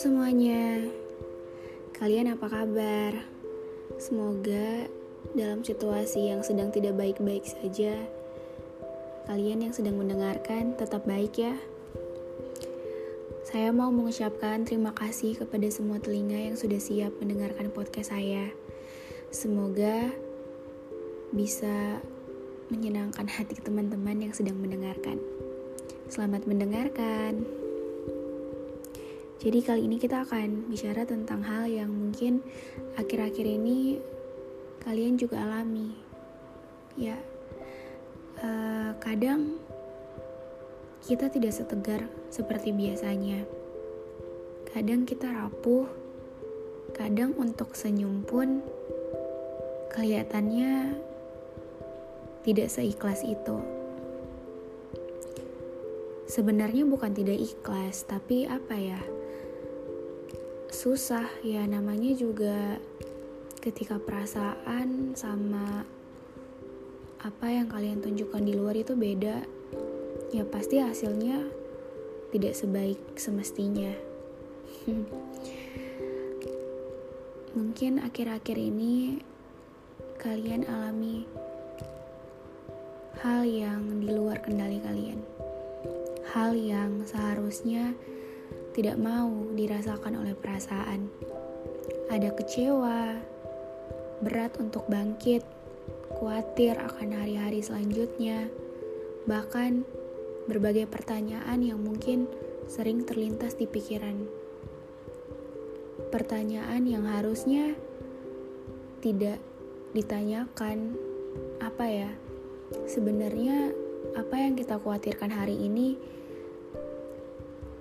Semuanya, kalian apa kabar? Semoga dalam situasi yang sedang tidak baik-baik saja, kalian yang sedang mendengarkan tetap baik ya. Saya mau mengucapkan terima kasih kepada semua telinga yang sudah siap mendengarkan podcast saya. Semoga bisa menyenangkan hati teman-teman yang sedang mendengarkan. Selamat mendengarkan. Jadi kali ini kita akan bicara tentang hal yang mungkin akhir-akhir ini kalian juga alami. Ya, uh, kadang kita tidak setegar seperti biasanya. Kadang kita rapuh, kadang untuk senyum pun kelihatannya tidak seikhlas itu. Sebenarnya bukan tidak ikhlas, tapi apa ya? Susah. Ya namanya juga ketika perasaan sama apa yang kalian tunjukkan di luar itu beda ya pasti hasilnya tidak sebaik semestinya. Mungkin akhir-akhir ini kalian alami hal yang di luar kendali kalian. Hal yang seharusnya tidak mau dirasakan oleh perasaan. Ada kecewa, berat untuk bangkit, khawatir akan hari-hari selanjutnya, bahkan berbagai pertanyaan yang mungkin sering terlintas di pikiran. Pertanyaan yang harusnya tidak ditanyakan, apa ya? Sebenarnya apa yang kita khawatirkan hari ini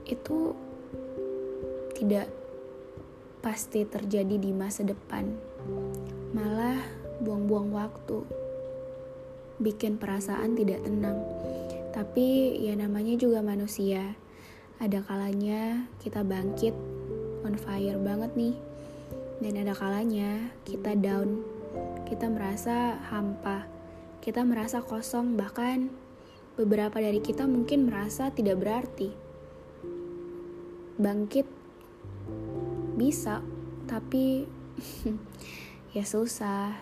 itu tidak pasti terjadi di masa depan, malah buang-buang waktu, bikin perasaan tidak tenang. Tapi ya namanya juga manusia, ada kalanya kita bangkit, on fire banget nih, dan ada kalanya kita down, kita merasa hampa, kita merasa kosong, bahkan. Beberapa dari kita mungkin merasa tidak berarti. Bangkit bisa tapi ya susah.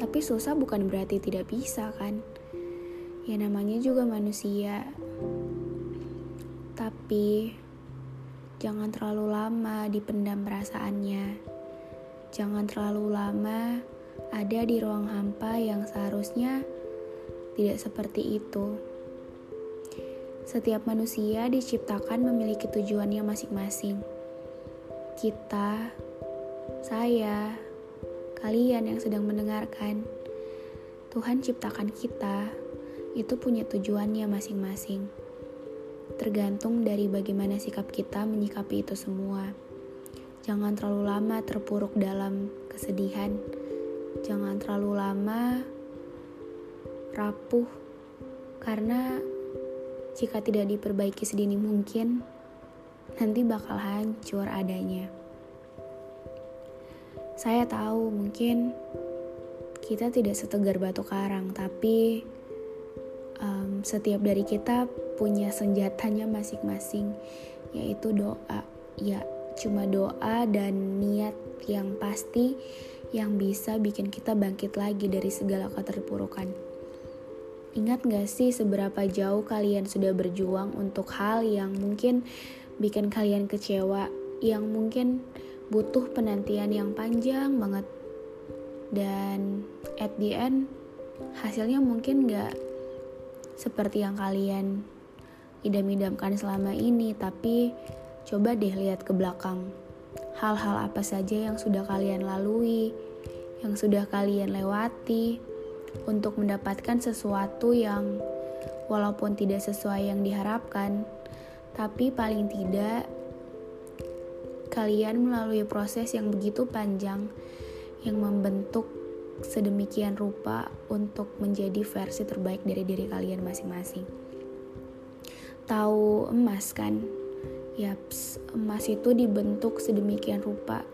Tapi susah bukan berarti tidak bisa kan? Ya namanya juga manusia. Tapi jangan terlalu lama dipendam perasaannya. Jangan terlalu lama ada di ruang hampa yang seharusnya tidak seperti itu. Setiap manusia diciptakan memiliki tujuannya masing-masing kita, saya, kalian yang sedang mendengarkan, Tuhan ciptakan kita itu punya tujuannya masing-masing. Tergantung dari bagaimana sikap kita menyikapi itu semua. Jangan terlalu lama terpuruk dalam kesedihan. Jangan terlalu lama rapuh karena jika tidak diperbaiki sedini mungkin, nanti bakal hancur adanya. Saya tahu mungkin kita tidak setegar batu karang, tapi um, setiap dari kita punya senjatanya masing-masing, yaitu doa. Ya, cuma doa dan niat yang pasti yang bisa bikin kita bangkit lagi dari segala keterpurukan. Ingat gak sih seberapa jauh kalian sudah berjuang untuk hal yang mungkin bikin kalian kecewa yang mungkin butuh penantian yang panjang banget. Dan at the end hasilnya mungkin gak seperti yang kalian idam-idamkan selama ini tapi coba deh lihat ke belakang. Hal-hal apa saja yang sudah kalian lalui yang sudah kalian lewati untuk mendapatkan sesuatu yang walaupun tidak sesuai yang diharapkan, tapi paling tidak kalian melalui proses yang begitu panjang yang membentuk sedemikian rupa untuk menjadi versi terbaik dari diri kalian masing-masing. Tahu emas kan? Yaps, emas itu dibentuk sedemikian rupa.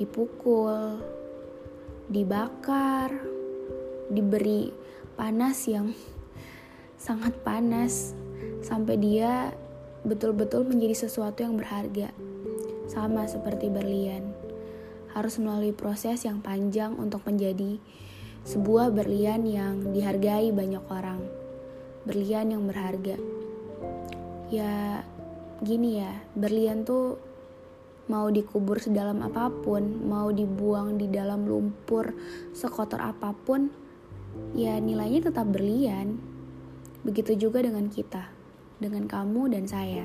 Dipukul, dibakar, diberi panas yang sangat panas sampai dia betul-betul menjadi sesuatu yang berharga sama seperti berlian. Harus melalui proses yang panjang untuk menjadi sebuah berlian yang dihargai banyak orang. Berlian yang berharga. Ya, gini ya, berlian tuh mau dikubur sedalam apa pun, mau dibuang di dalam lumpur sekotor apa pun, ya nilainya tetap berlian. Begitu juga dengan kita, dengan kamu dan saya.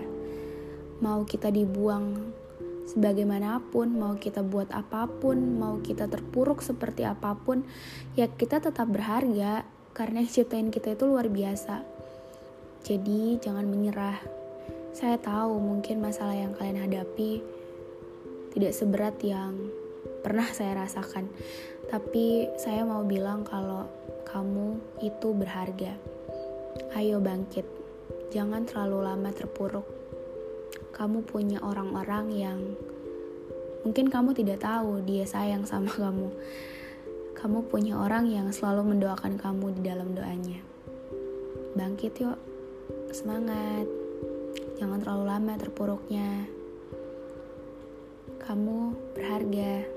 Mau kita dibuang sebagaimanapun, mau kita buat apa pun, mau kita terpuruk seperti apa pun, ya kita tetap berharga karena yang ciptain kita itu luar biasa. Jadi jangan menyerah. Saya tahu mungkin masalah yang kalian hadapi tidak seberat yang pernah saya rasakan. Tapi saya mau bilang kalau kamu itu berharga. Ayo bangkit. Jangan terlalu lama terpuruk kamu punya orang-orang yang mungkin kamu tidak tahu dia sayang sama kamu. Kamu punya orang yang selalu mendoakan kamu di dalam doanya. Bangkit yuk, semangat. Jangan terlalu lama terpuruknya. Kamu berharga.